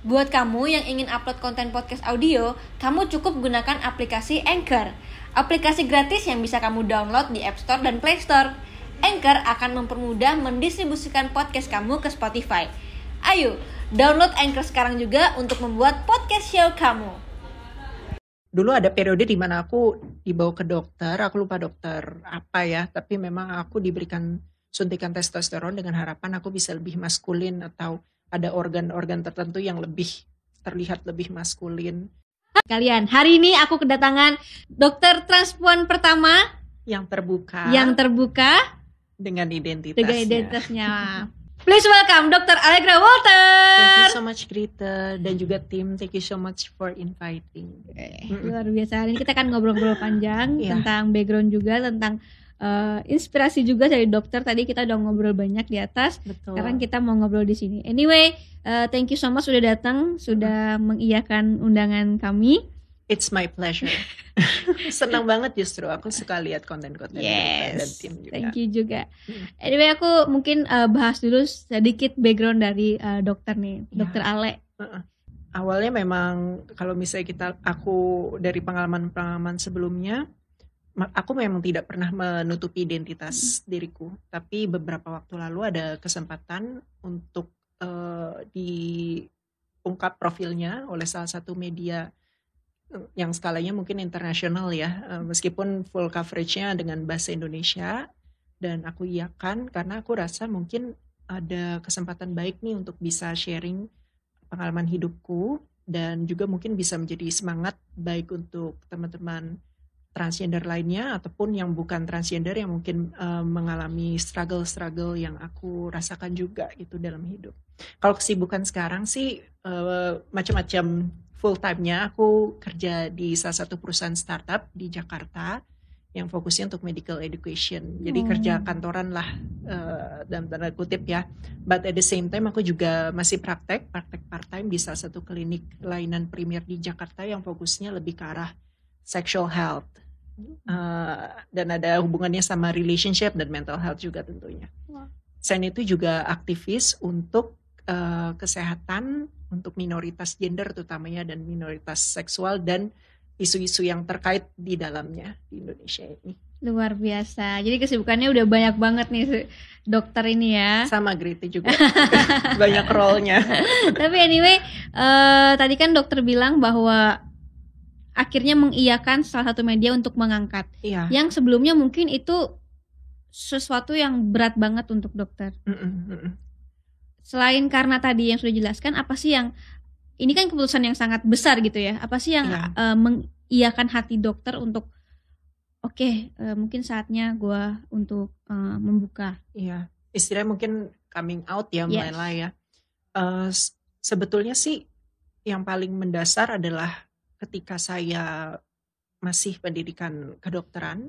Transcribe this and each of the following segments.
Buat kamu yang ingin upload konten podcast audio, kamu cukup gunakan aplikasi Anchor. Aplikasi gratis yang bisa kamu download di App Store dan Play Store. Anchor akan mempermudah mendistribusikan podcast kamu ke Spotify. Ayo, download Anchor sekarang juga untuk membuat podcast show kamu. Dulu ada periode di mana aku dibawa ke dokter, aku lupa dokter apa ya, tapi memang aku diberikan suntikan testosteron dengan harapan aku bisa lebih maskulin atau ada organ-organ tertentu yang lebih terlihat lebih maskulin. Kalian, hari ini aku kedatangan dokter transpuan pertama yang terbuka yang terbuka dengan identitasnya. dengan identitasnya. Please welcome Dr. Allegra Walter. Thank you so much Grita dan juga tim. Thank you so much for inviting. Eh, luar biasa. Hari ini kita akan ngobrol-ngobrol panjang Iya. tentang background juga tentang eh, inspirasi juga dari dokter. Tadi kita udah ngobrol banyak di atas. Betul. Sekarang kita mau ngobrol di sini. Anyway, eh, thank you so much sudah datang, sudah mengiyakan undangan kami. It's my pleasure. Senang banget justru aku suka lihat konten-konten Grita dan tim juga. Thank you juga. Hmm. Anyway, aku mungkin eh, bahas dulu sedikit background dari eh, dokter nih, Ya. dokter Ale. Awalnya memang kalau misalnya kita aku dari pengalaman-pengalaman sebelumnya aku memang tidak pernah menutupi identitas diriku, tapi beberapa waktu lalu ada kesempatan untuk eh, diungkap profilnya oleh salah satu media eh, yang skalanya mungkin internasional ya, eh, meskipun full coveragenya dengan bahasa Indonesia. Dan aku iakan karena aku rasa mungkin ada kesempatan baik nih untuk bisa sharing pengalaman hidupku. Dan juga mungkin bisa menjadi semangat baik untuk teman-teman transgender lainnya ataupun yang bukan transgender yang mungkin eh, mengalami struggle-struggle yang aku rasakan juga itu dalam hidup. Kalau kesibukan sekarang sih eh, macam-macam full time-nya aku kerja di salah satu perusahaan startup di Jakarta yang fokusnya untuk medical education. Jadi Hmm. kerja kantoran lah eh, dalam tanda kutip ya. But at the same time aku juga masih praktek, praktek part time di salah satu klinik layanan premier di Jakarta yang fokusnya lebih ke arah sexual health. Eh, dan ada hubungannya sama relationship dan mental health juga tentunya. Selain itu juga aktivis untuk eh, kesehatan untuk minoritas gender terutamanya dan minoritas seksual dan isu-isu yang terkait di dalamnya di Indonesia ini. Luar biasa. Jadi kesibukannya udah banyak banget nih dokter ini ya. Sama Griti juga banyak role-nya. Tapi anyway, eh, tadi kan dokter bilang bahwa akhirnya mengiyakan salah satu media untuk mengangkat. Iya. Yang sebelumnya mungkin itu sesuatu yang berat banget untuk dokter. Mm-mm, mm-mm. Selain karena tadi yang sudah dijelaskan, apa sih yang ini kan keputusan yang sangat besar gitu ya? Apa sih yang Iya. eh, mengiyakan hati dokter untuk oke eh, mungkin saatnya gua untuk eh, membuka. Iya, istilahnya mungkin coming out ya Yes. Ella ya. S- sebetulnya sih yang paling mendasar adalah ketika saya masih pendidikan kedokteran,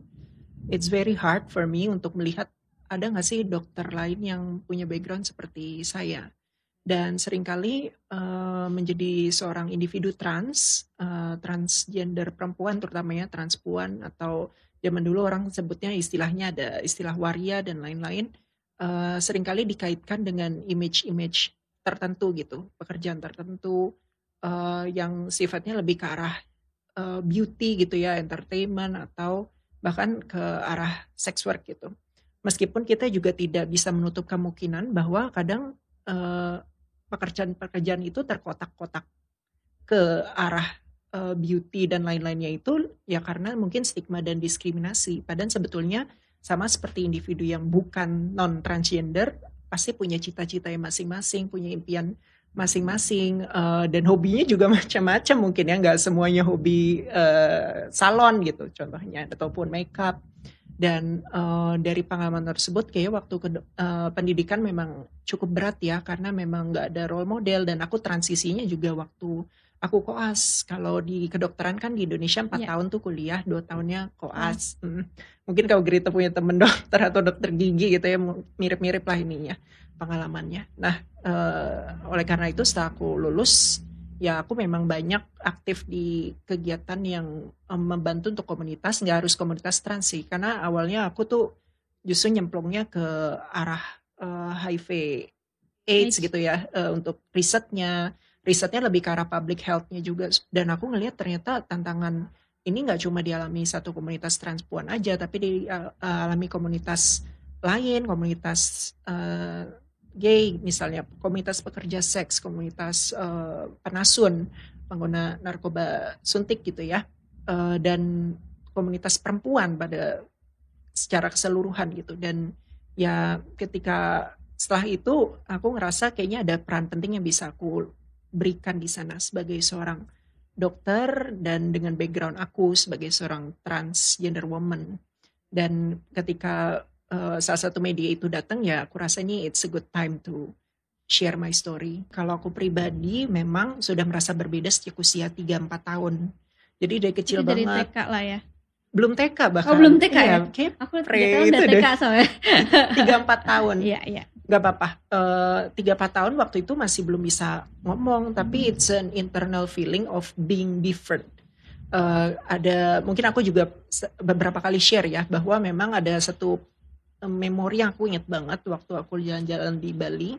it's very hard for me untuk melihat ada nggak sih dokter lain yang punya background seperti saya. Dan sering kali eh, menjadi seorang individu trans, eh, transgender perempuan terutamanya transpuan atau zaman dulu orang sebutnya istilahnya ada istilah waria dan lain-lain eh, sering kali dikaitkan dengan image-image tertentu gitu, pekerjaan tertentu eh, yang sifatnya lebih ke arah eh, beauty gitu ya, entertainment atau bahkan ke arah sex work gitu. Meskipun kita juga tidak bisa menutup kemungkinan bahwa kadang eh, pekerjaan-pekerjaan itu terkotak-kotak ke arah eh, beauty dan lain-lainnya itu ya karena mungkin stigma dan diskriminasi. Padahal sebetulnya sama seperti individu yang bukan non transgender pasti punya cita-cita yang masing-masing, punya impian masing-masing eh, dan hobinya juga macam-macam mungkin ya nggak semuanya hobi eh, salon gitu contohnya ataupun makeup dan eh, dari pengalaman tersebut kayak waktu ke eh, pendidikan memang cukup berat ya karena memang nggak ada role model dan aku transisinya juga waktu aku koas kalau di kedokteran kan di Indonesia empat Iya. tahun tuh kuliah dua tahunnya koas Mm. mungkin kalau Grita punya temen dokter atau dokter gigi gitu ya mirip-mirip lah ininya pengalamannya. Nah eh, oleh karena itu setelah aku lulus ya aku memang banyak aktif di kegiatan yang em, membantu untuk komunitas. Nggak harus komunitas trans sih karena awalnya aku tuh justru nyemplungnya ke arah eh, HIV AIDS AIDS. gitu ya eh, untuk risetnya. Risetnya lebih ke arah public health-nya juga. Dan aku ngelihat ternyata tantangan ini nggak cuma dialami satu komunitas transpuan aja tapi dialami komunitas lain komunitas uh, gay misalnya komunitas pekerja seks komunitas uh, penasun pengguna narkoba suntik gitu ya uh, dan komunitas perempuan pada secara keseluruhan gitu. Dan ya ketika setelah itu aku ngerasa kayaknya ada peran penting yang bisa aku berikan di sana sebagai seorang dokter dan dengan background aku sebagai seorang transgender woman. Dan ketika uh, salah satu media itu datang ya aku rasa ini it's a good time to share my story. Kalau aku pribadi memang sudah merasa berbeda sejak usia 3-4 tahun. Jadi dari kecil dari banget. TK lah ya. Belum TK bahkan. Oh belum TK Iya, ya? kayak Aku pre itu udah. TK soalnya. 3-4 tahun. Iya iya. Gak apa-apa. Eh, Tiga empat tahun waktu itu masih belum bisa ngomong, tapi it's an internal feeling of being different. Eh, ada mungkin aku juga beberapa kali share ya bahwa memang ada satu eh, memori yang aku ingat banget waktu aku jalan-jalan di Bali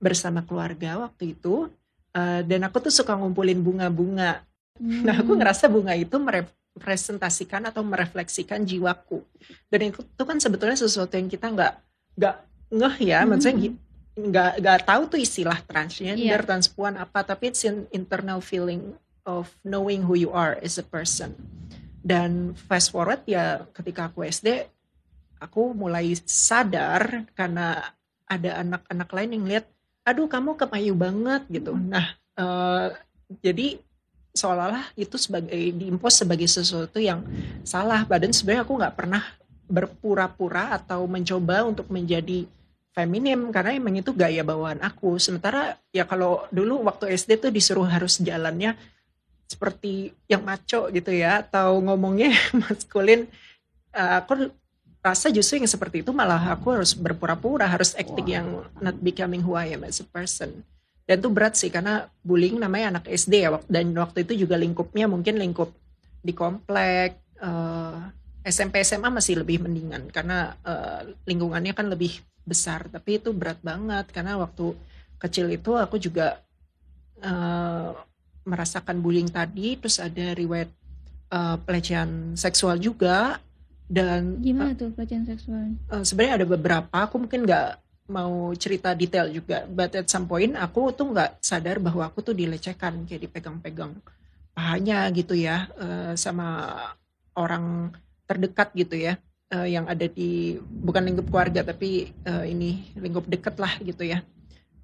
bersama keluarga waktu itu. Eh, dan aku tuh suka ngumpulin bunga-bunga Nah, aku Hmm. ngerasa bunga itu merepresentasikan atau merefleksikan jiwaku. Dan itu, itu kan sebetulnya sesuatu yang kita nggak nggak ngeh ya, Hmm. maksudnya nggak nggak tahu tuh istilah transgender, Iya. transpuan apa, tapi it's an internal feeling of knowing who you are as a person. Dan fast forward ya, ketika aku SD, aku mulai sadar karena ada anak-anak lain yang lihat, aduh kamu kemayu banget gitu. Nah, eh, jadi seolah-olah itu sebagai diimpos sebagai sesuatu yang salah. Badan sebenarnya aku nggak pernah berpura-pura atau mencoba untuk menjadi feminim karena emang itu gaya bawaan aku. Sementara ya kalau dulu waktu SD tuh disuruh harus jalannya seperti yang maco gitu ya atau ngomongnya maskulin. eh, aku rasa justru yang seperti itu malah aku harus berpura-pura, harus acting yang not becoming who I am as a person. Dan itu berat sih karena bullying namanya anak SD ya dan waktu itu juga lingkupnya mungkin lingkup di komplek eh, SMP SMA masih lebih mendingan karena eh, lingkungannya kan lebih besar. Tapi itu berat banget karena waktu kecil itu aku juga eh, merasakan bullying tadi terus ada riwayat eh, pelecehan seksual juga dan Gimana tuh pelecehan seksual? Eh, sebenarnya ada beberapa aku mungkin nggak mau cerita detail juga but at some point aku tuh nggak sadar bahwa aku tuh dilecehkan kayak dipegang-pegang pahanya gitu ya eh, sama orang terdekat gitu ya eh, yang ada di bukan lingkup keluarga tapi eh, ini lingkup dekat lah gitu ya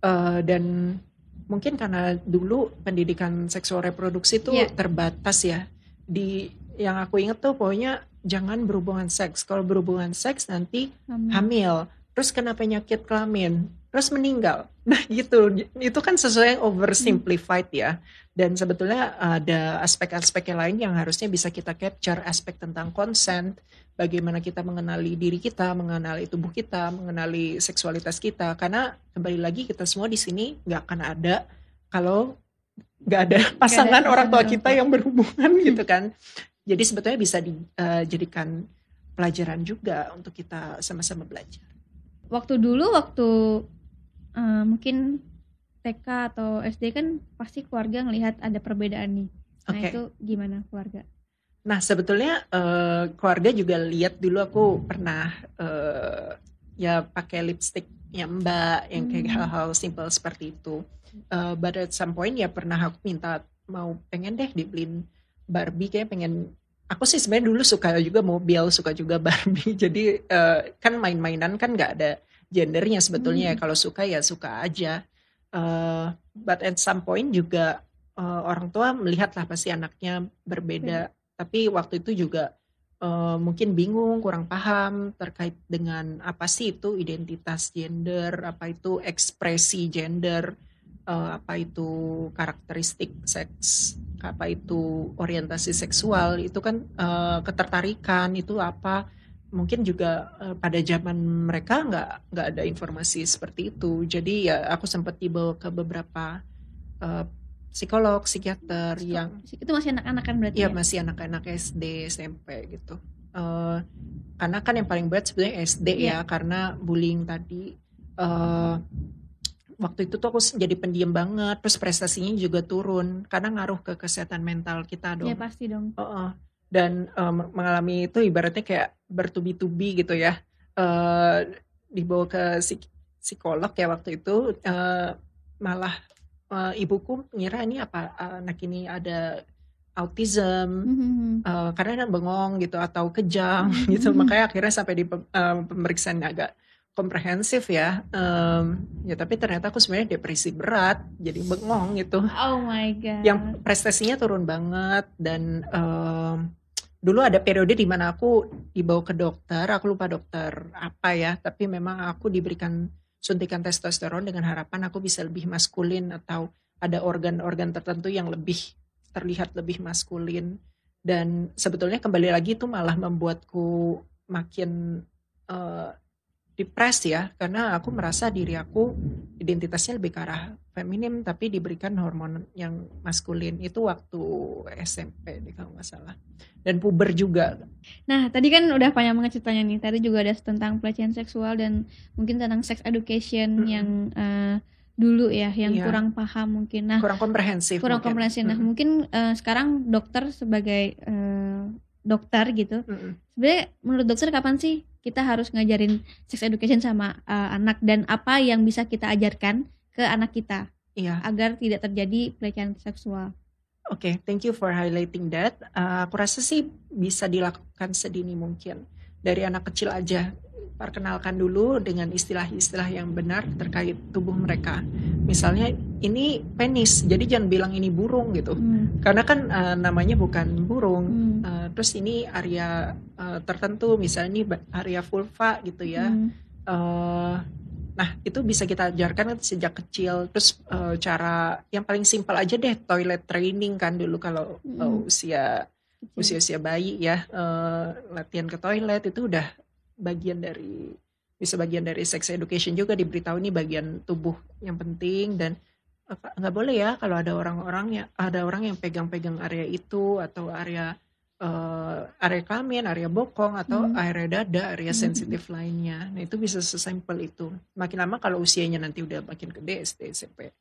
Eh, dan mungkin karena dulu pendidikan seksual reproduksi tuh Iya. terbatas ya di yang aku inget tuh pokoknya jangan berhubungan seks kalau berhubungan seks nanti Hamil. hamil, terus kena penyakit kelamin, terus meninggal. Nah gitu, itu kan sesuatu yang oversimplified ya. Dan sebetulnya ada aspek-aspek yang lain yang harusnya bisa kita capture, aspek tentang consent, bagaimana kita mengenali diri kita, mengenali tubuh kita, mengenali seksualitas kita. Karena kembali lagi kita semua di sini nggak akan ada kalau nggak ada pasangan orang tua kita yang berhubungan gitu kan. Jadi sebetulnya bisa dijadikan pelajaran juga untuk kita sama-sama belajar. Waktu dulu waktu eh, mungkin TK atau SD kan pasti keluarga ngelihat ada perbedaan nih. Nah Oke. itu gimana keluarga? Nah sebetulnya eh, keluarga juga lihat dulu aku pernah eh, ya pakai lipstiknya Mbak yang kayak Hmm. hal-hal simple seperti itu. Eh, but at some point ya pernah aku minta mau pengen deh dibeliin Barbie kayak pengen aku sih sebenarnya dulu suka juga mobil suka juga Barbie. Jadi eh, kan main-mainan kan nggak ada gendernya sebetulnya ya. Hmm. kalau suka ya suka aja. Eh, but at some point juga eh, orang tua melihat lah pasti anaknya berbeda. Tapi waktu itu juga eh, mungkin bingung, kurang paham terkait dengan apa sih itu identitas gender, apa itu ekspresi gender, eh, apa itu karakteristik seks, apa itu orientasi seksual, itu kan eh, ketertarikan itu apa? Mungkin juga eh, pada zaman mereka nggak nggak ada informasi seperti itu. Jadi ya aku sempat dibawa ke beberapa eh, psikolog, psikiater yang Itu masih anak-anak kan berarti Iya ya? masih anak-anak SD, SMP gitu. Eh, karena kan yang paling berat sebenarnya SD Iya. ya karena bullying tadi. Eh, waktu itu tuh aku jadi pendiam banget terus prestasinya juga turun karena ngaruh ke kesehatan mental kita dong Ya pasti dong. Oh, oh. dan um, mengalami itu ibaratnya kayak bertubi-tubi gitu ya uh, dibawa ke psik psikolog ya waktu itu uh, malah uh, ibuku ngira ini apa anak ini ada autism Mhm. uh, karena bengong gitu atau kejang Mhm. gitu makanya akhirnya sampai di uh, pemeriksaan agak komprehensif ya. Um, ya tapi ternyata aku sebenarnya depresi berat jadi bengong gitu. Oh my god. yang prestasinya turun banget dan um, dulu ada periode di mana aku dibawa ke dokter aku lupa dokter apa ya tapi memang aku diberikan suntikan testosteron dengan harapan aku bisa lebih maskulin atau ada organ-organ tertentu yang lebih terlihat lebih maskulin. Dan sebetulnya kembali lagi itu malah membuatku makin uh, depres ya karena aku merasa diri aku identitasnya lebih ke arah feminim tapi diberikan hormon yang maskulin itu waktu SMP deh kalau nggak salah dan puber juga Nah, tadi kan udah panjang banget ceritanya nih. Tadi juga ada tentang pelecehan seksual dan mungkin tentang sex education Mm-mm. yang eh, dulu ya, yang Iya. kurang paham mungkin. Nah, kurang komprehensif kurang mungkin. komprehensif. Nah, Mm-mm. mungkin eh, sekarang dokter sebagai eh, dokter gitu. Mm-mm. Sebenarnya menurut dokter kapan sih kita harus ngajarin sex education sama eh, anak dan apa yang bisa kita ajarkan ke anak kita iya agar tidak terjadi pelecehan seksual? Oke, thank you for highlighting that. Uh, aku rasa sih bisa dilakukan sedini mungkin dari anak kecil aja. Perkenalkan dulu dengan istilah-istilah yang benar terkait tubuh mereka. Misalnya ini penis, jadi jangan bilang ini burung gitu. Hmm. Karena kan uh, namanya bukan burung. Hmm. Uh, terus ini area uh, tertentu, misalnya ini area vulva gitu ya. Hmm. Eh, nah itu bisa kita ajarkan kan sejak kecil. Terus eh, cara yang paling simpel aja deh toilet training kan dulu kalau eh, Mm. usia usia-usia bayi ya eh, latihan ke toilet itu udah bagian dari bisa bagian dari sex education juga diberitahu ini bagian tubuh yang penting dan nggak boleh ya kalau ada orang-orang ya ada orang yang pegang-pegang area itu atau area eh, area kelamin, area bokong atau Hmm. area dada, area Hmm. sensitif lainnya. Nah itu bisa sesimpel itu. Makin lama kalau usianya nanti udah makin gede SD SMP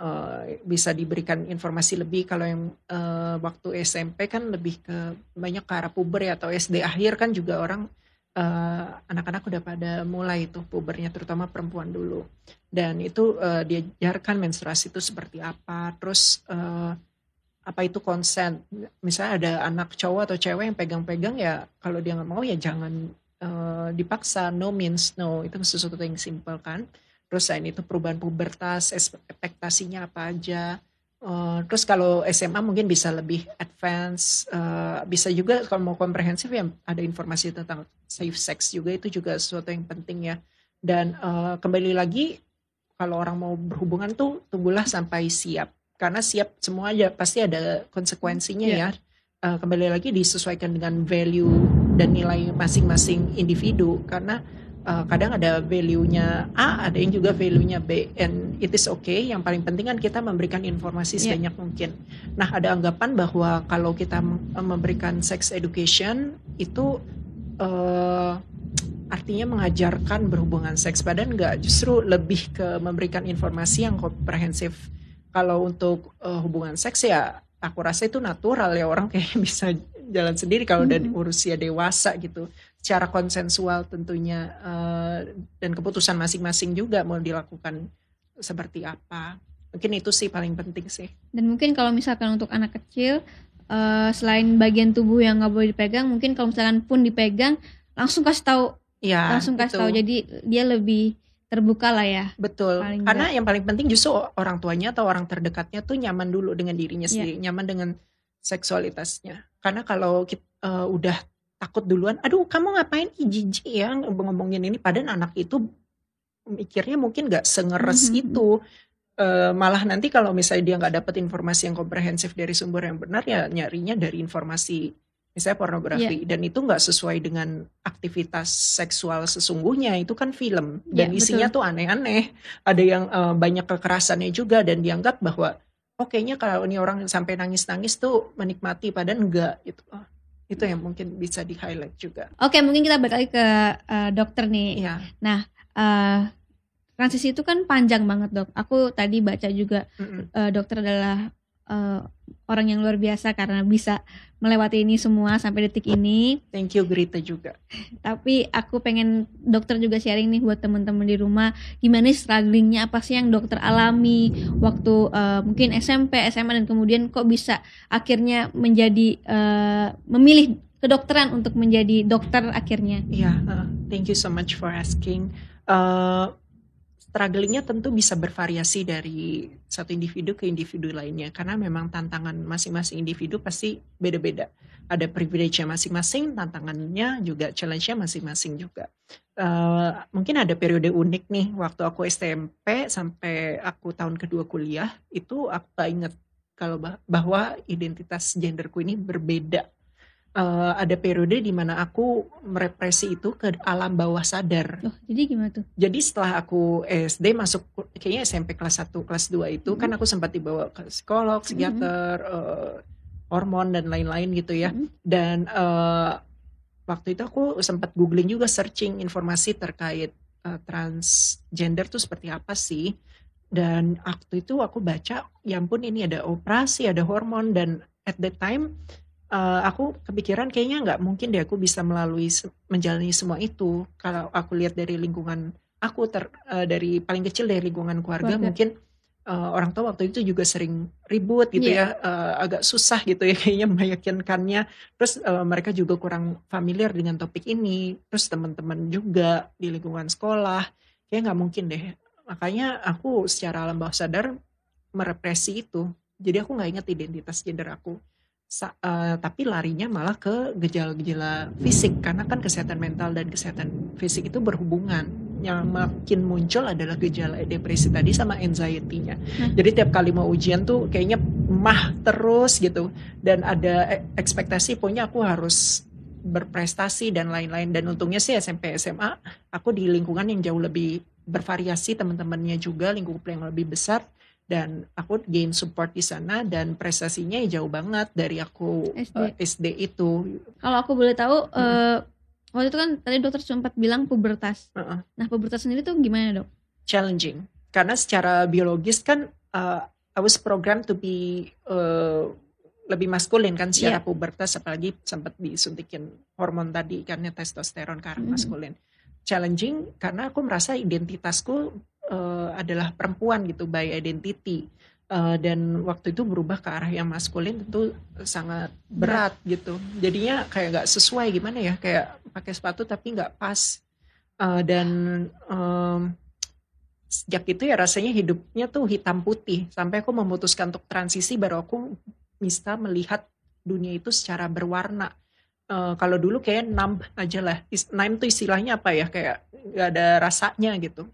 eh, bisa diberikan informasi lebih kalau yang eh, waktu SMP kan lebih ke banyak ke arah puber ya atau SD akhir kan juga orang eh, anak-anak udah pada mulai tuh pubernya terutama perempuan dulu. Dan itu eh, diajarkan menstruasi itu seperti apa terus eh, apa itu konsen. Misalnya ada anak cowok atau cewek yang pegang-pegang ya kalau dia nggak mau ya jangan eh, dipaksa. No means no itu sesuatu yang simpel kan. Terus selain itu perubahan pubertas ekspektasinya apa aja Eh, terus kalau SMA mungkin bisa lebih advance eh, bisa juga kalau mau komprehensif ya ada informasi tentang safe sex juga itu juga sesuatu yang penting ya. Dan eh, kembali lagi kalau orang mau berhubungan tuh tunggulah sampai siap. Karena siap semua aja pasti ada konsekuensinya Iya. ya. Eh, kembali lagi disesuaikan dengan value dan nilai masing-masing individu. Karena uh, kadang ada value-nya A, ada yang juga value-nya B, and it is okay. Yang paling penting kan kita memberikan informasi Iya. sebanyak mungkin. Nah, ada anggapan bahwa kalau kita mem- memberikan sex education itu uh, artinya mengajarkan berhubungan seks, padahal enggak. Justru lebih ke memberikan informasi yang komprehensif. Kalau untuk uh, hubungan seks ya, aku rasa itu natural ya orang kayak bisa jalan sendiri kalau udah Mhm. usia dewasa gitu secara konsensual tentunya eh, dan keputusan masing-masing juga mau dilakukan seperti apa. Mungkin itu sih paling penting sih. Dan mungkin kalau misalkan untuk anak kecil eh, selain bagian tubuh yang nggak boleh dipegang, mungkin kalau misalkan pun dipegang langsung kasih tahu, ya langsung kasih tahu. Jadi dia lebih terbuka lah ya. betul. Paling karena yang paling penting justru orang tuanya atau orang terdekatnya tuh nyaman dulu dengan dirinya Iya. sendiri nyaman dengan seksualitasnya. Karena kalau kita eh, udah takut duluan aduh kamu ngapain jijik ya ngomongin ini. Padahal anak itu mikirnya mungkin nggak sengeres Mhm. itu. Eh, malah nanti kalau misalnya dia nggak dapat informasi yang komprehensif dari sumber yang benar ya nyarinya dari informasi misalnya pornografi. Dan itu nggak sesuai dengan aktivitas seksual sesungguhnya. Itu kan film. Dan Iya, isinya tuh aneh-aneh. Ada yang eh, banyak kekerasannya juga dan dianggap bahwa oh kayaknya kalau ini orang sampai nangis-nangis tuh menikmati padahal enggak gitu. Oh, itu yang mungkin bisa di highlight juga Oke, mungkin kita balik ke eh, dokter nih. Iya eh transisi itu kan panjang banget dok. Aku tadi baca juga Mm-mm. eh, dokter adalah eh, orang yang luar biasa karena bisa melewati ini semua sampai detik ini. Thank you Grita juga. Tapi aku pengen dokter juga sharing nih buat teman-teman di rumah gimana strugglingnya apa sih yang dokter alami waktu eh, mungkin SMP, SMA dan kemudian kok bisa akhirnya menjadi eh, memilih kedokteran untuk menjadi dokter akhirnya. Iya, uh, thank you so much for asking. Uh, strugglingnya tentu bisa bervariasi dari satu individu ke individu lainnya karena memang tantangan masing-masing individu pasti beda-beda. Ada privilege-nya masing-masing, tantangannya juga challenge-nya masing-masing juga. Uh, mungkin ada periode unik nih waktu aku SMP sampai aku tahun kedua kuliah itu aku tak inget kalau bah- bahwa identitas genderku ini berbeda eh, ada periode di mana aku merepresi itu ke alam bawah sadar. Loh, jadi gimana tuh? Jadi setelah aku SD masuk kayaknya SMP kelas 1, kelas 2 itu kan Mhm. aku sempat dibawa ke psikolog, psikiater, eh, hormon dan lain-lain gitu ya. Mhm. Dan eh, waktu itu aku sempat googling juga searching informasi terkait eh, transgender tuh seperti apa sih. Dan waktu itu aku baca, ya ampun ini ada operasi, ada hormon dan at that time eh, aku kepikiran kayaknya nggak mungkin deh aku bisa melalui menjalani semua itu. Kalau aku lihat dari lingkungan aku ter, eh, dari paling kecil dari lingkungan keluarga, Keluarga. mungkin eh, orang tua waktu itu juga sering ribut gitu Iya. ya, eh, agak susah gitu ya kayaknya meyakinkannya. Terus eh, mereka juga kurang familiar dengan topik ini. Terus teman-teman juga di lingkungan sekolah, kayak nggak mungkin deh. Makanya aku secara alam bawah sadar merepresi itu. Jadi aku nggak ingat identitas gender aku. Sa- eh, tapi larinya malah ke gejala-gejala fisik karena kan kesehatan mental dan kesehatan fisik itu berhubungan. Yang makin muncul adalah gejala depresi tadi sama anxiety-nya. Nah. Jadi tiap kali mau ujian tuh kayaknya mah terus gitu dan ada e- ekspektasi pokoknya aku harus berprestasi dan lain-lain dan untungnya sih SMP SMA aku di lingkungan yang jauh lebih bervariasi teman-temannya juga lingkup yang lebih besar dan aku gain support di sana dan prestasinya ya jauh banget dari aku SD. eh, SD itu Kalau aku boleh tahu, eh, waktu itu kan tadi dokter sempat bilang pubertas. Heeh. Nah, pubertas sendiri tuh gimana dok? challenging karena secara biologis kan uh, I was programmed to be uh, lebih maskulin kan secara Iya. pubertas apalagi sempat disuntikin hormon tadi karena testosteron karena Mhm. maskulin challenging karena aku merasa identitasku uh, adalah perempuan gitu by identity. Uh, dan waktu itu berubah ke arah yang maskulin tentu sangat berat gitu. Jadinya kayak nggak sesuai gimana ya? Kayak pakai sepatu tapi nggak pas. Uh, dan um, sejak itu ya rasanya hidupnya tuh hitam putih. Sampai aku memutuskan untuk transisi baru aku bisa melihat dunia itu secara berwarna. Eh, kalau dulu kayak numb aja lah. Numb tuh istilahnya apa ya? Kayak nggak ada rasanya gitu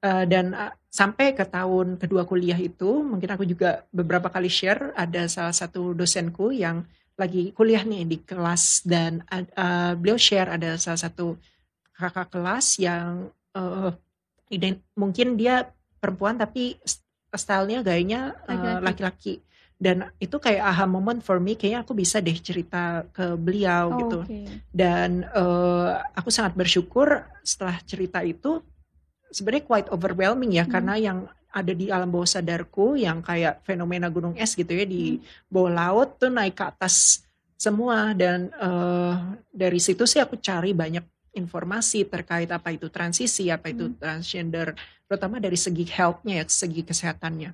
Eh, dan eh, sampai ke tahun kedua kuliah itu mungkin aku juga beberapa kali share ada salah satu dosenku yang lagi kuliah nih di kelas dan eh, beliau share ada salah satu kakak kelas yang eh, ident- mungkin dia perempuan tapi st- stylenya gayanya eh, Laki-laki. dan itu kayak aha moment for me kayaknya aku bisa deh cerita ke beliau Oh, gitu Oke. dan eh, aku sangat bersyukur setelah cerita itu sebenarnya quite overwhelming ya Hmm. karena yang ada di alam bawah sadarku yang kayak fenomena gunung es gitu ya di bawah laut tuh naik ke atas semua dan eh, dari situ sih aku cari banyak informasi terkait apa itu transisi apa itu Hmm. transgender terutama dari segi health-nya ya segi kesehatannya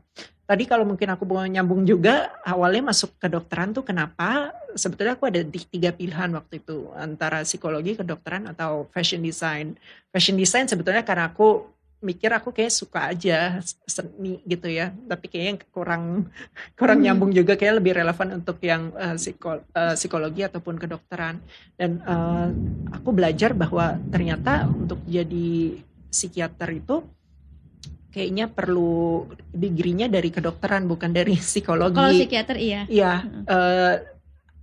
tadi kalau mungkin aku mau nyambung juga awalnya masuk ke dokteran tuh kenapa? Sebetulnya aku ada di tiga pilihan waktu itu antara psikologi kedokteran atau fashion design. Fashion design sebetulnya karena aku mikir aku kayak suka aja seni gitu ya tapi kayaknya kurang kurang Hmm. nyambung juga kayak lebih relevan untuk yang psiko- eh, psikologi ataupun kedokteran. Dan eh, aku belajar bahwa ternyata untuk jadi psikiater itu kayaknya perlu degree-nya dari kedokteran bukan dari psikologi. Kalau psikiater iya. Iya, eh,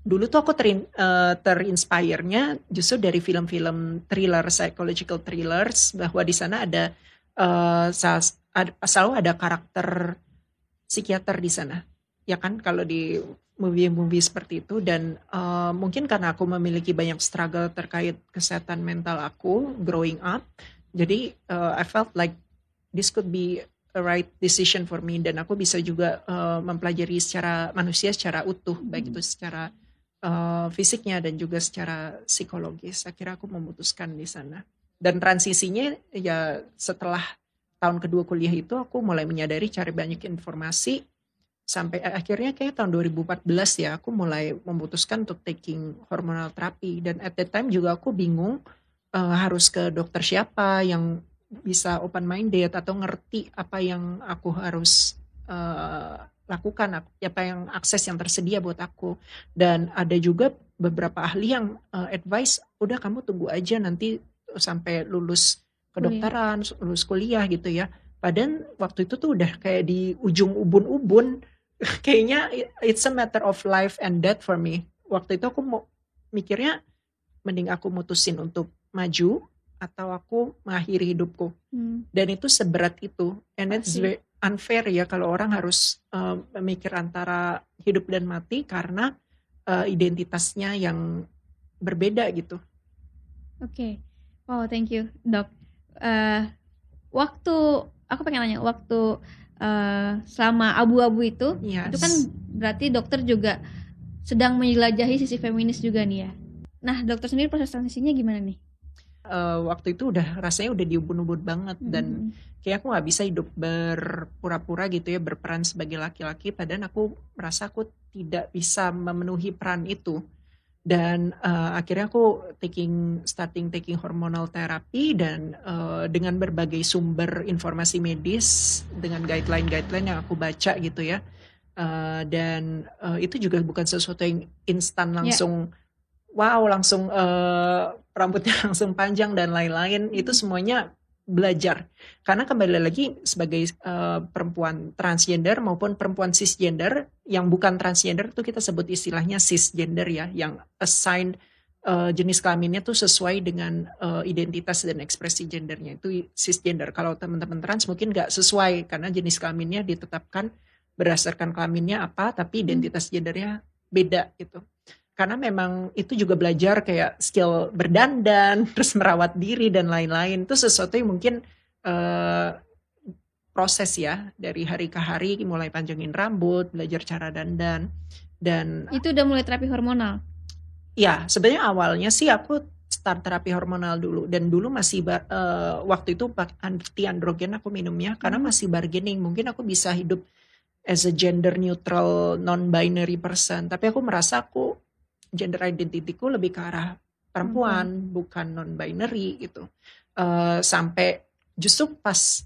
dulu tuh aku terin, eh, terinspire-nya justru dari film-film thriller, psychological thrillers, bahwa di sana ada, ad- selalu ada karakter psikiater di sana, ya kan? Kalau di movie-movie seperti itu dan eh, mungkin karena aku memiliki banyak struggle terkait kesehatan mental aku growing up, jadi eh, I felt like this could be a right decision for me. Dan aku bisa juga uh, mempelajari secara manusia secara utuh Hmm. baik itu secara uh, fisiknya dan juga secara psikologis. Akhirnya aku memutuskan di sana. Dan transisinya ya setelah tahun kedua kuliah itu aku mulai menyadari cari banyak informasi. Sampai akhirnya kayak tahun 2014 ya aku mulai memutuskan untuk taking hormonal terapi. Dan at that time juga aku bingung uh, harus ke dokter siapa yang bisa open minded atau ngerti apa yang aku harus uh, lakukan apa yang akses yang tersedia buat aku. Dan ada juga beberapa ahli yang uh, advice udah kamu tunggu aja nanti sampai lulus kedokteran lulus kuliah gitu ya. Padahal waktu itu tuh udah kayak di ujung ubun-ubun. Kayaknya it's a matter of life and death for me. Waktu itu aku mau mikirnya mending aku mutusin untuk maju atau aku mengakhiri hidupku Hmm. dan itu seberat itu and it's Pasti. very unfair ya kalau orang harus uh, memikir antara hidup dan mati karena uh, identitasnya yang berbeda gitu Oke, wow thank you dok. Eh, waktu aku pengen nanya waktu eh, selama abu-abu itu, Yes. itu kan berarti dokter juga sedang menjelajahi sisi feminis juga nih ya. Nah dokter sendiri proses transisinya gimana nih? Uh, waktu itu udah rasanya udah diubun-ubun banget dan Hmm. kayak aku nggak bisa hidup berpura-pura gitu ya berperan sebagai laki-laki padahal aku merasa aku tidak bisa memenuhi peran itu dan uh, akhirnya aku taking starting taking hormonal therapy dan uh, dengan berbagai sumber informasi medis dengan guideline-guideline yang aku baca gitu ya Uh, dan uh, itu juga bukan sesuatu yang instan langsung wow langsung uh, rambutnya langsung panjang dan lain-lain itu semuanya belajar. Karena kembali lagi sebagai uh, perempuan transgender maupun perempuan cisgender yang bukan transgender itu kita sebut istilahnya cisgender ya yang assigned uh, jenis kelaminnya tuh sesuai dengan uh, identitas dan ekspresi gendernya itu cisgender. Kalau teman-teman trans mungkin nggak sesuai karena jenis kelaminnya ditetapkan berdasarkan kelaminnya apa tapi identitas gendernya beda gitu karena memang itu juga belajar kayak skill berdandan terus merawat diri dan lain-lain itu sesuatu yang mungkin uh, proses ya dari hari ke hari mulai panjangin rambut belajar cara dandan dan Itu udah mulai terapi hormonal. ya sebenarnya awalnya sih aku start terapi hormonal dulu dan dulu masih bar- eh, waktu itu anti androgen aku minumnya karena Hmm. masih bargaining mungkin aku bisa hidup as a gender neutral non binary person tapi aku merasa aku gender identityku lebih ke arah perempuan bukan non binary gitu. Eh, sampai justru pas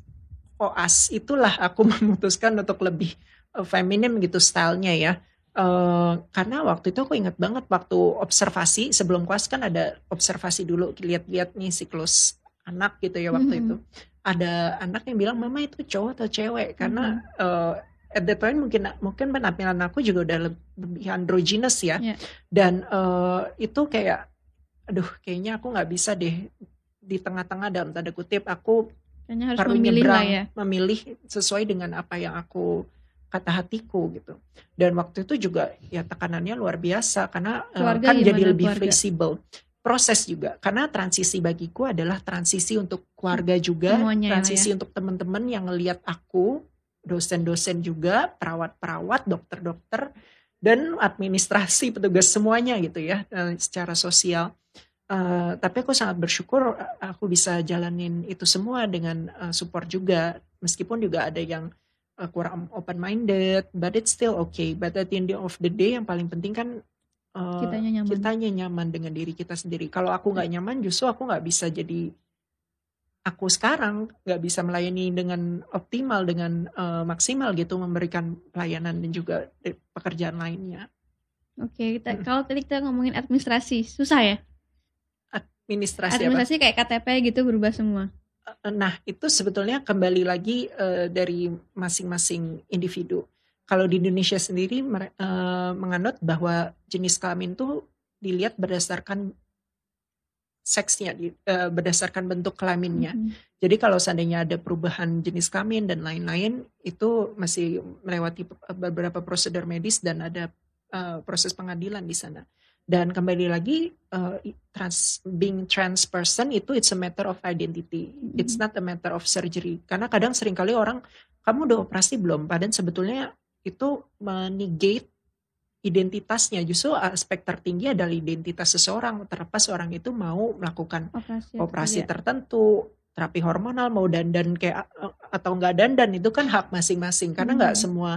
koas itulah aku memutuskan untuk lebih eh, feminim gitu stylenya ya. Eh, karena waktu itu aku ingat banget waktu observasi sebelum koas kan ada observasi dulu lihat-lihat nih siklus anak gitu ya waktu Mhm. itu. Ada anak yang bilang mama itu cowok atau cewek? Karena eh, at that point mungkin mungkin penampilan aku juga udah leb- lebih androgynous ya Iya. dan eh, itu kayak aduh kayaknya aku nggak bisa deh di tengah-tengah dalam tanda kutip aku Kayaknya harus perlu memilih nyebrang lah ya. memilih sesuai dengan apa yang aku kata hatiku gitu dan waktu itu juga ya tekanannya luar biasa karena eh, Keluarga kan jadi gimana lebih keluarga? fleksibel proses juga karena transisi bagiku adalah transisi untuk keluarga juga Semuanya ya, transisi untuk teman-teman yang ngelihat aku dosen-dosen juga perawat-perawat dokter-dokter dan administrasi petugas semuanya gitu ya eh, secara sosial. Eh, tapi aku sangat bersyukur eh, aku bisa jalanin itu semua dengan eh, support juga. Meskipun juga ada yang eh, kurang open minded but it's still okay. But at the end of the day yang paling penting kan eh, Kitanya nyaman. kitanya nyaman dengan diri kita sendiri. Kalau aku nggak nyaman justru aku nggak bisa jadi aku sekarang nggak bisa melayani dengan optimal dengan eh, maksimal gitu memberikan pelayanan dan juga eh, pekerjaan lainnya Oke, kita, Mm. kalau tadi kita ngomongin administrasi, susah ya? administrasi apa Administrasi kayak KTP gitu berubah semua. Eh, Nah, itu sebetulnya kembali lagi eh, dari masing-masing individu. Kalau di Indonesia sendiri eh, menganut bahwa jenis kelamin itu dilihat berdasarkan seksnya, di- eh, berdasarkan bentuk kelaminnya. Mhm. Jadi kalau seandainya ada perubahan jenis kelamin dan lain-lain, itu masih melewati pe- beberapa prosedur medis dan ada eh, proses pengadilan di sana. Dan kembali lagi uh, trans being trans person itu it's a matter of identity. Mm-hmm. It's not a matter of surgery. Karena kadang sering kali orang kamu udah operasi belum? Padahal sebetulnya itu menegate identitasnya. Justru aspek tertinggi adalah identitas seseorang. Terlepas orang itu mau melakukan Operasi. operasi iya. tertentu, terapi hormonal, mau dandan kayak atau enggak dandan itu kan hak masing-masing. Karena nggak Hmm. semua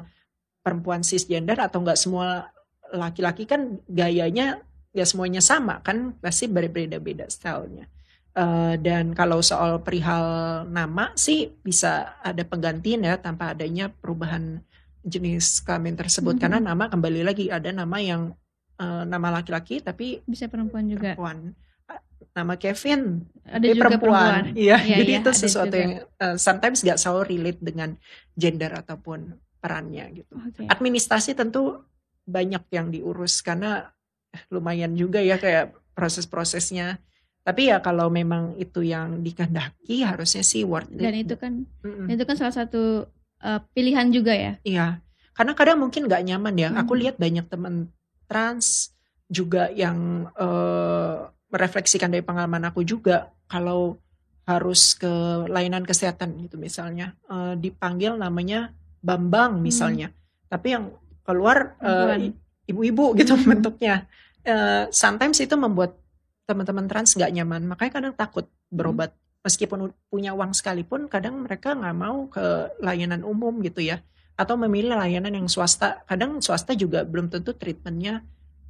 perempuan cisgender atau nggak semua laki-laki kan gayanya ya semuanya sama kan pasti berbeda-beda stylenya. Eh, dan kalau soal perihal nama sih bisa ada penggantian ya tanpa adanya perubahan jenis kelamin tersebut Mhm. karena nama kembali lagi ada nama yang eh, nama laki-laki tapi Bisa perempuan juga. perempuan nama Kevin Ada tapi juga perempuan. Iya, Iya, jadi iya, itu sesuatu juga. yang eh, sometimes nggak selalu relate dengan gender ataupun perannya gitu. Oke. Administrasi tentu banyak yang diurus karena lumayan juga ya kayak proses-prosesnya. Tapi ya kalau memang itu yang dikehendaki harusnya sih worth it. Dan itu kan Mm-mm. itu kan salah satu uh, pilihan juga ya. Iya, karena kadang mungkin nggak nyaman ya. Aku Mhm. lihat banyak teman trans juga yang eh, merefleksikan dari pengalaman aku juga kalau harus ke layanan kesehatan gitu misalnya eh, dipanggil namanya Bambang misalnya, tapi yang keluar i- ibu-ibu gitu Mhm. bentuknya. Eh, sometimes itu membuat teman-teman trans nggak nyaman, makanya kadang takut berobat. Meskipun punya uang sekalipun, kadang mereka nggak mau ke layanan umum gitu ya, atau memilih layanan yang swasta. Kadang swasta juga belum tentu treatmentnya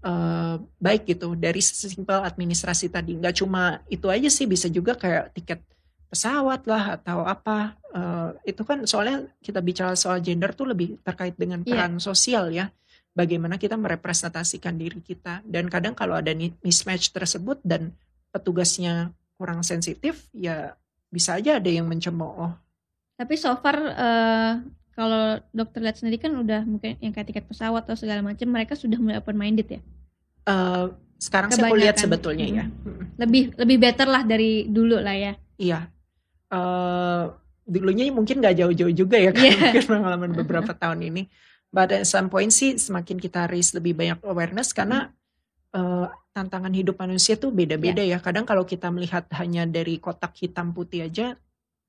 eh, baik gitu. Dari sesimpel administrasi tadi, nggak cuma itu aja sih, bisa juga kayak tiket pesawat lah atau apa. Eh, itu kan soalnya kita bicara soal gender tuh lebih terkait dengan Iya. peran sosial ya bagaimana kita merepresentasikan diri kita dan kadang kalau ada mismatch tersebut dan petugasnya kurang sensitif ya bisa aja ada yang mencemooh Tapi so far eh, kalau dokter lihat sendiri kan udah mungkin yang kayak tiket pesawat atau segala macam mereka sudah mulai open minded ya. Eh, sekarang sih aku lihat Kebanyakan. sebetulnya ya Mm. Mm, Lebih lebih better lah dari dulu lah ya. iya Eh, dulunya mungkin nggak jauh-jauh juga ya kan Iya. mungkin pengalaman beberapa tahun ini but at some point sih semakin kita raise lebih banyak awareness karena eh, tantangan hidup manusia tuh beda-beda ya. Kadang kalau kita melihat hanya dari kotak hitam putih aja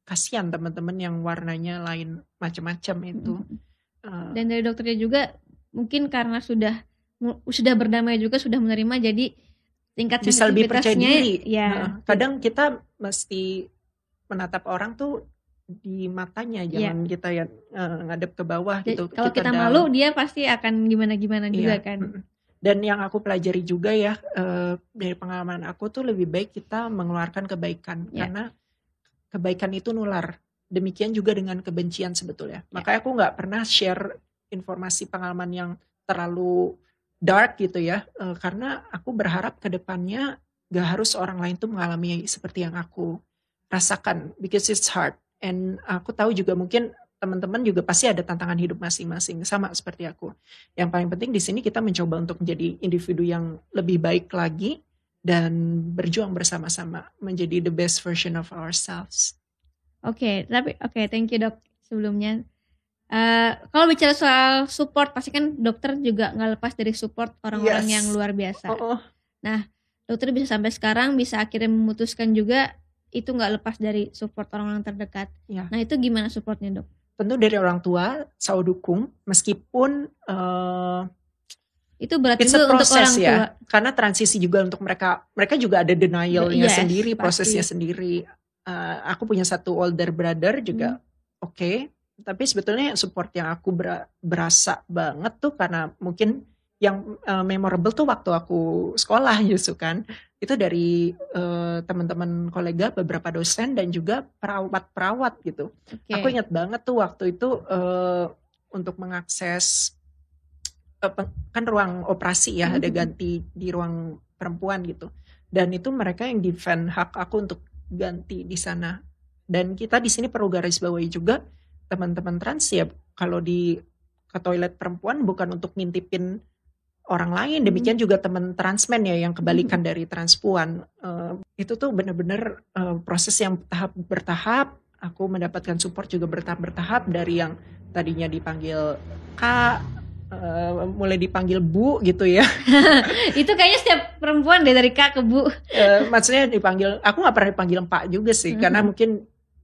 kasihan teman-teman yang warnanya lain macam-macam itu. Eh, Dan dari dokternya juga mungkin karena sudah sudah berdamai juga sudah menerima jadi tingkat bisa lebih percaya diri. ya Nah, kadang kita mesti menatap orang tuh di matanya Iya. jangan kita ya eh, ngadep ke bawah Jadi, gitu kalau kita down. malu dia pasti akan gimana-gimana juga Iya, kan. Dan yang aku pelajari juga ya eh, dari pengalaman aku tuh lebih baik kita mengeluarkan kebaikan Ya. karena kebaikan itu nular. Demikian juga dengan kebencian sebetulnya. Ya. Makanya aku nggak pernah share informasi pengalaman yang terlalu dark gitu ya, Eh, karena aku berharap ke depannya gak harus orang lain tuh mengalami seperti yang aku rasakan because it's hard. And aku tahu juga mungkin teman-teman juga pasti ada tantangan hidup masing-masing sama seperti aku. Yang paling penting di sini kita mencoba untuk menjadi individu yang lebih baik lagi dan berjuang bersama-sama menjadi the best version of ourselves. Oke, tapi oke, thank you dok sebelumnya. Eh, kalau bicara soal support, pasti kan dokter juga nggak lepas dari support orang-orang Yes. yang luar biasa. Oh, oh. Dokter bisa sampai sekarang bisa akhirnya memutuskan juga itu nggak lepas dari support orang-orang terdekat. Ya. Nah itu gimana supportnya dok? Tentu dari orang tua selalu dukung meskipun eh, Itu berarti juga untuk orang tua. ya. karena transisi juga untuk mereka mereka juga ada denialnya Yes, sendiri, pasti. prosesnya sendiri. Eh, aku punya satu older brother juga Hmm. oke, tapi sebetulnya support yang aku ber- berasa banget tuh karena mungkin yang eh, memorable tuh waktu aku sekolah justru kan itu dari eh, teman-teman kolega beberapa dosen dan juga perawat-perawat gitu. Oke. Aku ingat banget tuh waktu itu eh, untuk mengakses kan ruang operasi ya ada Mhm. ganti di ruang perempuan gitu. Dan itu mereka yang defend hak aku untuk ganti di sana. Dan kita di sini perlu garis bawahi juga teman-teman trans ya kalau di ke toilet perempuan bukan untuk ngintipin orang lain. Demikian juga teman transmen ya yang kebalikan dari transpuan. Eh, itu tuh bener-bener eh, proses yang tahap bertahap. Aku mendapatkan support juga bertahap-bertahap dari yang tadinya dipanggil kak, uh, mulai dipanggil bu gitu ya. itu kayaknya setiap perempuan deh dari kak ke bu. uh, maksudnya dipanggil, aku nggak pernah dipanggil pak juga sih, mm-hmm. karena mungkin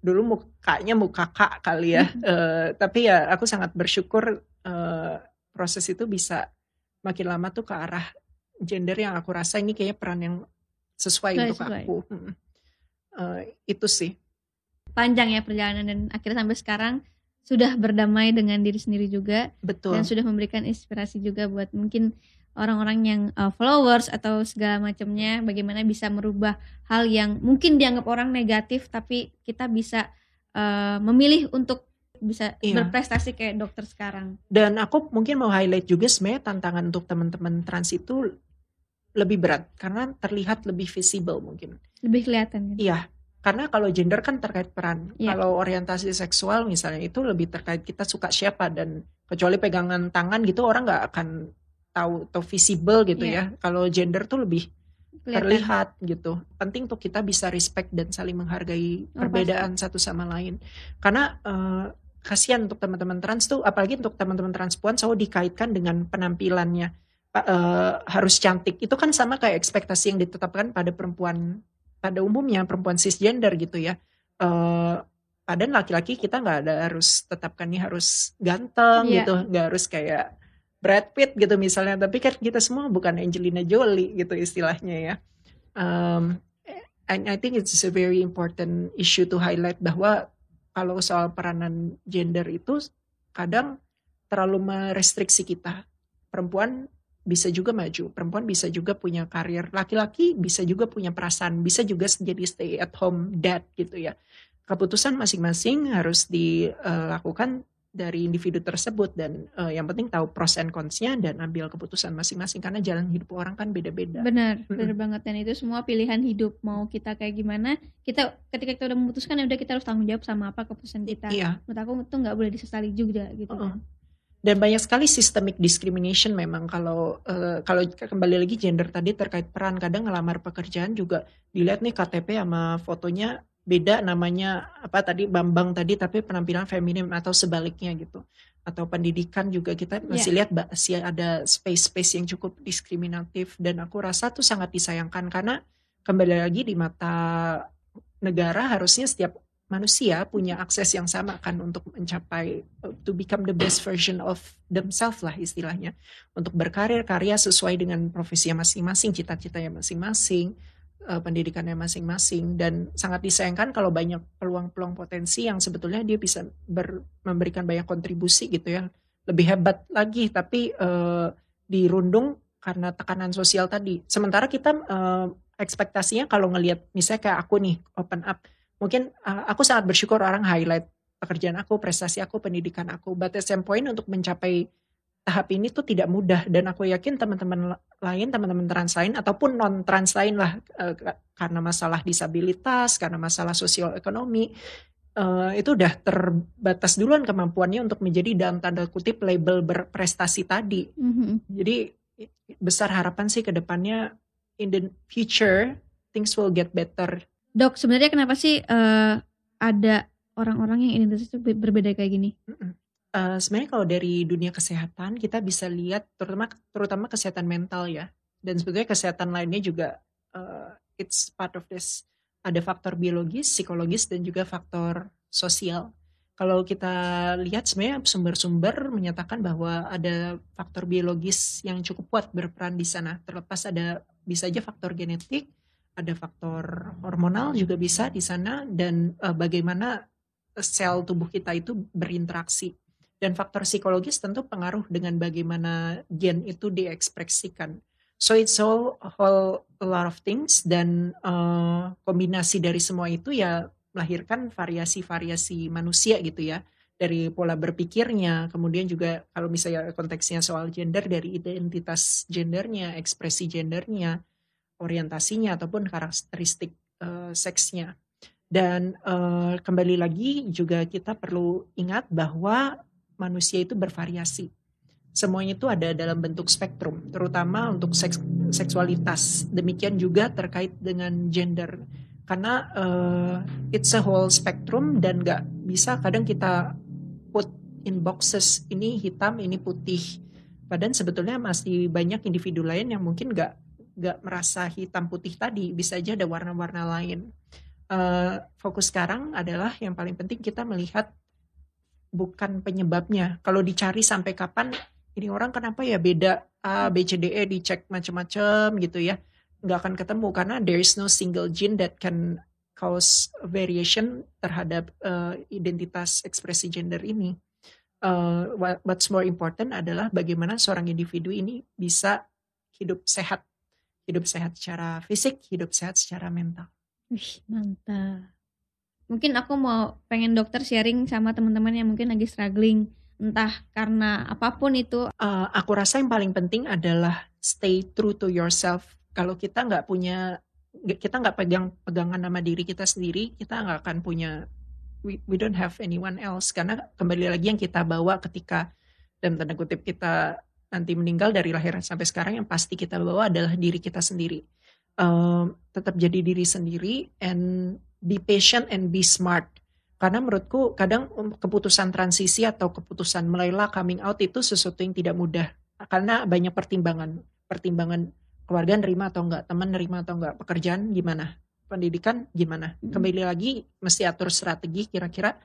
dulu mukanya muka kakak kali ya. Uh, tapi ya aku sangat bersyukur uh, proses itu bisa makin lama tuh ke arah gender yang aku rasa ini kayaknya peran yang sesuai Gak untuk sesuai. aku. Hmm. Uh, itu sih. Panjang ya perjalanan dan akhirnya sampai sekarang sudah berdamai dengan diri sendiri juga Betul. dan sudah memberikan inspirasi juga buat mungkin orang-orang yang uh, followers atau segala macamnya bagaimana bisa merubah hal yang mungkin dianggap orang negatif tapi kita bisa uh, memilih untuk bisa iya. berprestasi kayak dokter sekarang. Dan aku mungkin mau highlight juga sebenarnya tantangan untuk teman-teman trans itu lebih berat karena terlihat lebih visible mungkin. Lebih kelihatan. Gitu. Iya, karena kalau gender kan terkait peran. Yeah. Kalau orientasi seksual misalnya itu lebih terkait kita suka siapa dan kecuali pegangan tangan gitu orang nggak akan tahu atau visible gitu yeah. ya. Kalau gender tuh lebih Kelihatan. terlihat gitu. Penting tuh kita bisa respect dan saling menghargai oh, perbedaan pasti. satu sama lain. Karena uh, kasihan untuk teman-teman trans tuh apalagi untuk teman-teman transpuan selalu dikaitkan dengan penampilannya uh, harus cantik. Itu kan sama kayak ekspektasi yang ditetapkan pada perempuan pada umumnya perempuan cisgender gitu ya. Uh, padahal laki-laki kita nggak ada harus tetapkan nih harus ganteng yeah. gitu, nggak harus kayak Brad Pitt gitu misalnya. Tapi kan kita semua bukan Angelina Jolie gitu istilahnya ya. Um, and I think it's a very important issue to highlight bahwa kalau soal peranan gender itu kadang terlalu merestriksi kita. Perempuan bisa juga maju, perempuan bisa juga punya karir, laki-laki bisa juga punya perasaan, bisa juga jadi stay at home dad gitu ya. Keputusan masing-masing harus dilakukan dari individu tersebut dan uh, yang penting tahu pros and cons-nya dan ambil keputusan masing-masing karena jalan hidup orang kan beda-beda. Benar, mm -hmm. benar banget dan itu semua pilihan hidup mau kita kayak gimana kita ketika kita udah memutuskan ya udah kita harus tanggung jawab sama apa keputusan kita. Iya. Menurut aku itu nggak boleh disesali juga gitu. Uh -uh. kan dan banyak sekali systemic discrimination memang kalau uh, kalau kembali lagi gender tadi terkait peran kadang ngelamar pekerjaan juga dilihat nih KTP sama fotonya beda namanya apa tadi Bambang tadi tapi penampilan feminim atau sebaliknya gitu atau pendidikan juga kita iya. masih yeah. lihat masih ada space-space yang cukup diskriminatif dan aku rasa tuh sangat disayangkan karena kembali lagi di mata negara harusnya setiap manusia punya akses yang sama kan untuk mencapai to become the best version of themselves lah istilahnya untuk berkarir karya sesuai dengan profesinya masing-masing cita-citanya masing-masing uh, pendidikannya masing-masing. Dan sangat disayangkan kalau banyak peluang-peluang potensi yang sebetulnya dia bisa ber, memberikan banyak kontribusi gitu ya. Lebih hebat lagi tapi uh, dirundung karena tekanan sosial tadi. Sementara kita uh, ekspektasinya kalau ngelihat misalnya kayak aku nih open up mungkin uh, aku sangat bersyukur orang highlight pekerjaan aku, prestasi aku, pendidikan aku. But at point untuk mencapai tahap ini tuh tidak mudah dan aku yakin teman-teman lain, teman-teman trans lain ataupun non trans lain lah uh, karena masalah disabilitas, karena masalah sosial ekonomi uh, itu udah terbatas duluan kemampuannya untuk menjadi dalam tanda kutip label berprestasi tadi. Mm-hmm. Jadi besar harapan sih ke depannya in the future things will get better Dok, sebenarnya kenapa sih uh, ada orang-orang yang identitas itu berbeda kayak gini? Uh, sebenarnya kalau dari dunia kesehatan kita bisa lihat terutama terutama kesehatan mental ya dan sebetulnya kesehatan lainnya juga uh, it's part of this ada faktor biologis, psikologis dan juga faktor sosial. Kalau kita lihat sebenarnya sumber-sumber menyatakan bahwa ada faktor biologis yang cukup kuat berperan di sana. Terlepas ada bisa aja faktor genetik, ada faktor hormonal juga bisa di sana dan uh, bagaimana sel tubuh kita itu berinteraksi dan faktor psikologis tentu pengaruh dengan bagaimana gen itu diekspresikan. So it's all a whole a lot of things dan uh, kombinasi dari semua itu ya melahirkan variasi-variasi manusia gitu ya dari pola berpikirnya, kemudian juga kalau misalnya konteksnya soal gender dari identitas gendernya, ekspresi gendernya, orientasinya ataupun karakteristik uh, seksnya. Dan uh, kembali lagi juga kita perlu ingat bahwa manusia itu bervariasi. Semuanya itu ada dalam bentuk spektrum, terutama untuk seks, seksualitas. Demikian juga terkait dengan gender, karena uh, it's a whole spectrum dan gak bisa kadang kita put in boxes ini hitam, ini putih Padahal sebetulnya masih banyak individu lain yang mungkin nggak nggak merasa hitam putih tadi, bisa aja ada warna-warna lain. Uh, fokus sekarang adalah yang paling penting kita melihat bukan penyebabnya. Kalau dicari sampai kapan ini orang kenapa ya beda A, B, C, D, E dicek macam-macam gitu ya, nggak akan ketemu karena there is no single gene that can cause variation terhadap uh, identitas ekspresi gender ini. Uh, what's more important adalah bagaimana seorang individu ini bisa hidup sehat, hidup sehat secara fisik, hidup sehat secara mental. Wih, mantap. Mungkin aku mau pengen dokter sharing sama teman-teman yang mungkin lagi struggling, entah karena apa pun itu. Uh, aku rasa yang paling penting adalah stay true to yourself. Kalau kita nggak punya kita nggak pegang pegangan nama diri kita sendiri, kita nggak akan punya we, we don't have anyone else karena kembali lagi yang kita bawa ketika dalam tanda kutip kita nanti meninggal dari lahir sampai sekarang yang pasti kita bawa adalah diri kita sendiri. Um, tetap jadi diri sendiri and be patient and be smart. Karena menurutku kadang um, keputusan transisi atau keputusan mulailah coming out itu sesuatu yang tidak mudah karena banyak pertimbangan, pertimbangan keluarga nerima atau enggak, teman nerima atau enggak, pekerjaan gimana, pendidikan gimana. Kembali lagi mesti atur strategi kira-kira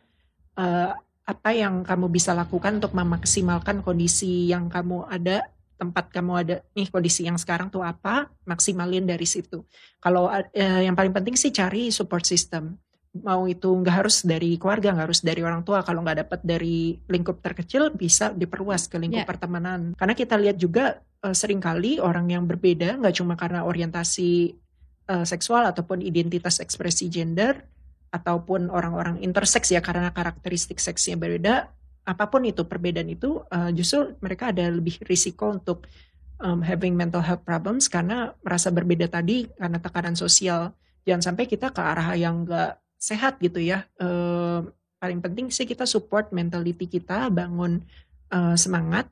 uh, apa yang kamu bisa lakukan untuk memaksimalkan kondisi yang kamu ada tempat kamu ada nih kondisi yang sekarang tuh apa maksimalin dari situ. Kalau uh, yang paling penting sih cari support system. Mau itu nggak harus dari keluarga nggak harus dari orang tua. Kalau nggak dapat dari lingkup terkecil bisa diperluas ke lingkup yeah. pertemanan. Karena kita lihat juga uh, sering kali orang yang berbeda nggak cuma karena orientasi uh, seksual ataupun identitas ekspresi gender ataupun orang-orang intersex ya karena karakteristik seksnya berbeda apa pun itu perbedaan itu uh, justru mereka ada lebih risiko untuk um, having mental health problems karena merasa berbeda tadi karena tekanan sosial. Jangan sampai kita ke arah yang enggak sehat gitu ya. Uh, paling penting sih kita support mentality kita bangun uh, semangat.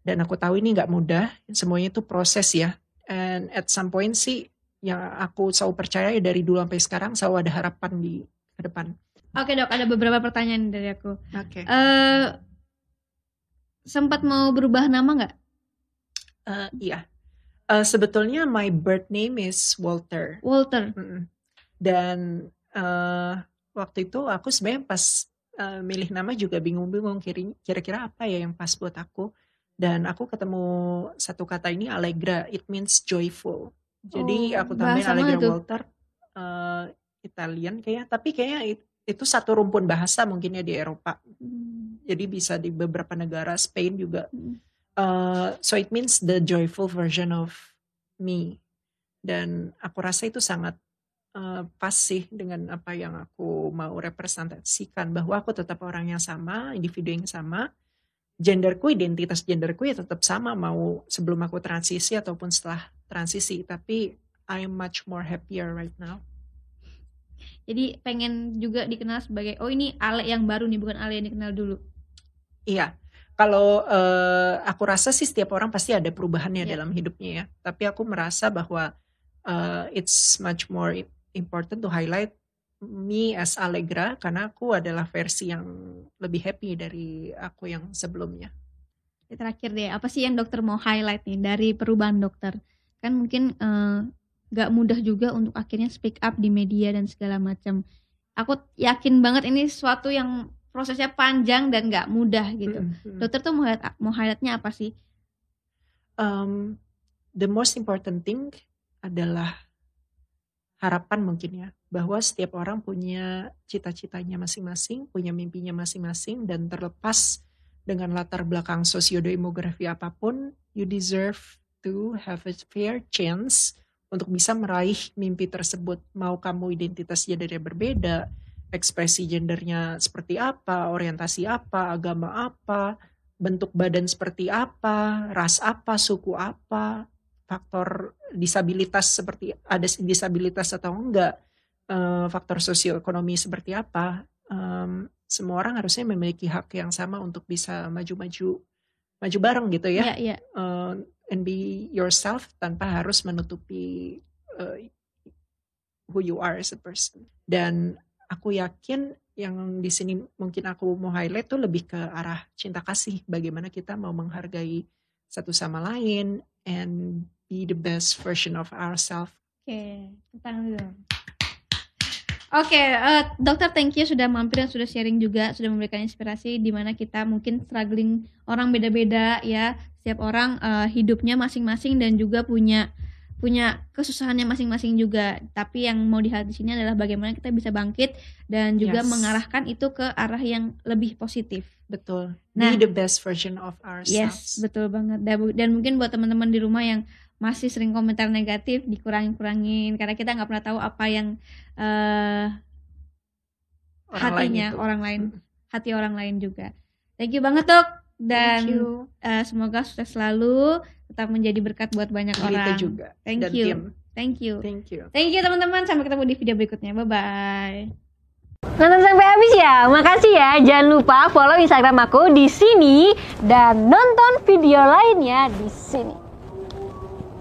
Dan aku tahu ini nggak mudah semuanya itu proses ya. And at some point sih yang aku selalu percaya ya dari dulu sampai sekarang selalu ada harapan di ke depan oke dok. Ada beberapa pertanyaan dari aku. Oke. Okay. uh, eh, sempat mau berubah nama nggak? Uh, iya. Uh, sebetulnya my birth name is Walter. Walter. Dan uh, waktu itu aku sebenarnya pas uh, milih nama juga bingung-bingung kira-kira apa ya yang pas buat aku. Dan aku ketemu satu kata ini Allegra. It means joyful. Jadi oh, aku tambahin Allegra itu. Walter. Uh, Italian kayak tapi kayaknya itu satu rumpun bahasa mungkin ya di Eropa hmm. jadi bisa di beberapa negara Spain juga hmm. uh, so it means the joyful version of me dan aku rasa itu sangat uh, pas sih dengan apa yang aku mau representasikan bahwa aku tetap orang yang sama individu yang sama genderku, identitas genderku ya tetap sama mau sebelum aku transisi ataupun setelah transisi. Tapi I'm much more happier right now. Jadi pengen juga dikenal sebagai oh ini Ale yang baru nih bukan Ale yang dikenal dulu. Iya. Kalau uh, aku rasa sih setiap orang pasti ada perubahannya yeah. dalam hidupnya ya. Tapi aku merasa bahwa uh, it's much more important to highlight me as Allegra karena aku adalah versi yang lebih happy dari aku yang sebelumnya. Terakhir deh, apa sih yang dokter mau highlight nih dari perubahan dokter? Kan mungkin uh, gak mudah juga untuk akhirnya speak up di media dan segala macam. Aku yakin banget ini sesuatu yang prosesnya panjang dan gak mudah gitu. Mm -hmm. Dokter tuh mau highlight, mau highlightnya apa sih? Um, the most important thing adalah harapan mungkin ya bahwa setiap orang punya cita-citanya masing-masing, punya mimpinya masing-masing dan terlepas dengan latar belakang sosiodemografi apa pun, you deserve to have a fair chance untuk bisa meraih mimpi tersebut. Mau kamu identitas gendernya berbeda, ekspresi gendernya seperti apa, orientasi apa, agama apa, bentuk badan seperti apa, ras apa, suku apa, faktor disabilitas seperti ada disabilitas atau enggak, uh, faktor sosioekonomi seperti apa, um, semua orang harusnya memiliki hak yang sama untuk bisa maju-maju maju bareng gitu ya, yeah, yeah. Uh, and be yourself tanpa harus menutupi uh, who you are as a person. Dan aku yakin yang di sini mungkin aku mau highlight tuh lebih ke arah cinta kasih. Bagaimana kita mau menghargai satu sama lain and be the best version of ourselves. Oke, tentang dulu. Oke, uh, dokter thank you sudah mampir dan sudah sharing juga, sudah memberikan inspirasi di mana kita mungkin struggling orang beda-beda ya. Setiap orang uh, hidupnya masing-masing dan juga punya punya kesusahannya masing-masing juga. Tapi yang mau dilihat di sini adalah bagaimana kita bisa bangkit dan juga Yes. mengarahkan itu ke arah yang lebih positif. Betul. Nah. be the best version of Yes, ourselves. betul banget. Dan, dan mungkin buat teman-teman di rumah yang masih sering komentar negatif, dikurangin-kurangin karena kita nggak pernah tahu apa yang eh Orang lain hatinya itu. orang lain, hati orang lain juga. Thank you banget dok. Dan Thank you. eh, semoga sukses selalu, tetap menjadi berkat buat banyak Rita orang. juga. Thank dan you. tim. Thank you. Thank you. Thank you teman-teman. Sampai ketemu di video berikutnya. Bye bye. Nonton sampai habis ya. Makasih ya. Jangan lupa follow Instagram aku di sini dan nonton video lainnya di sini.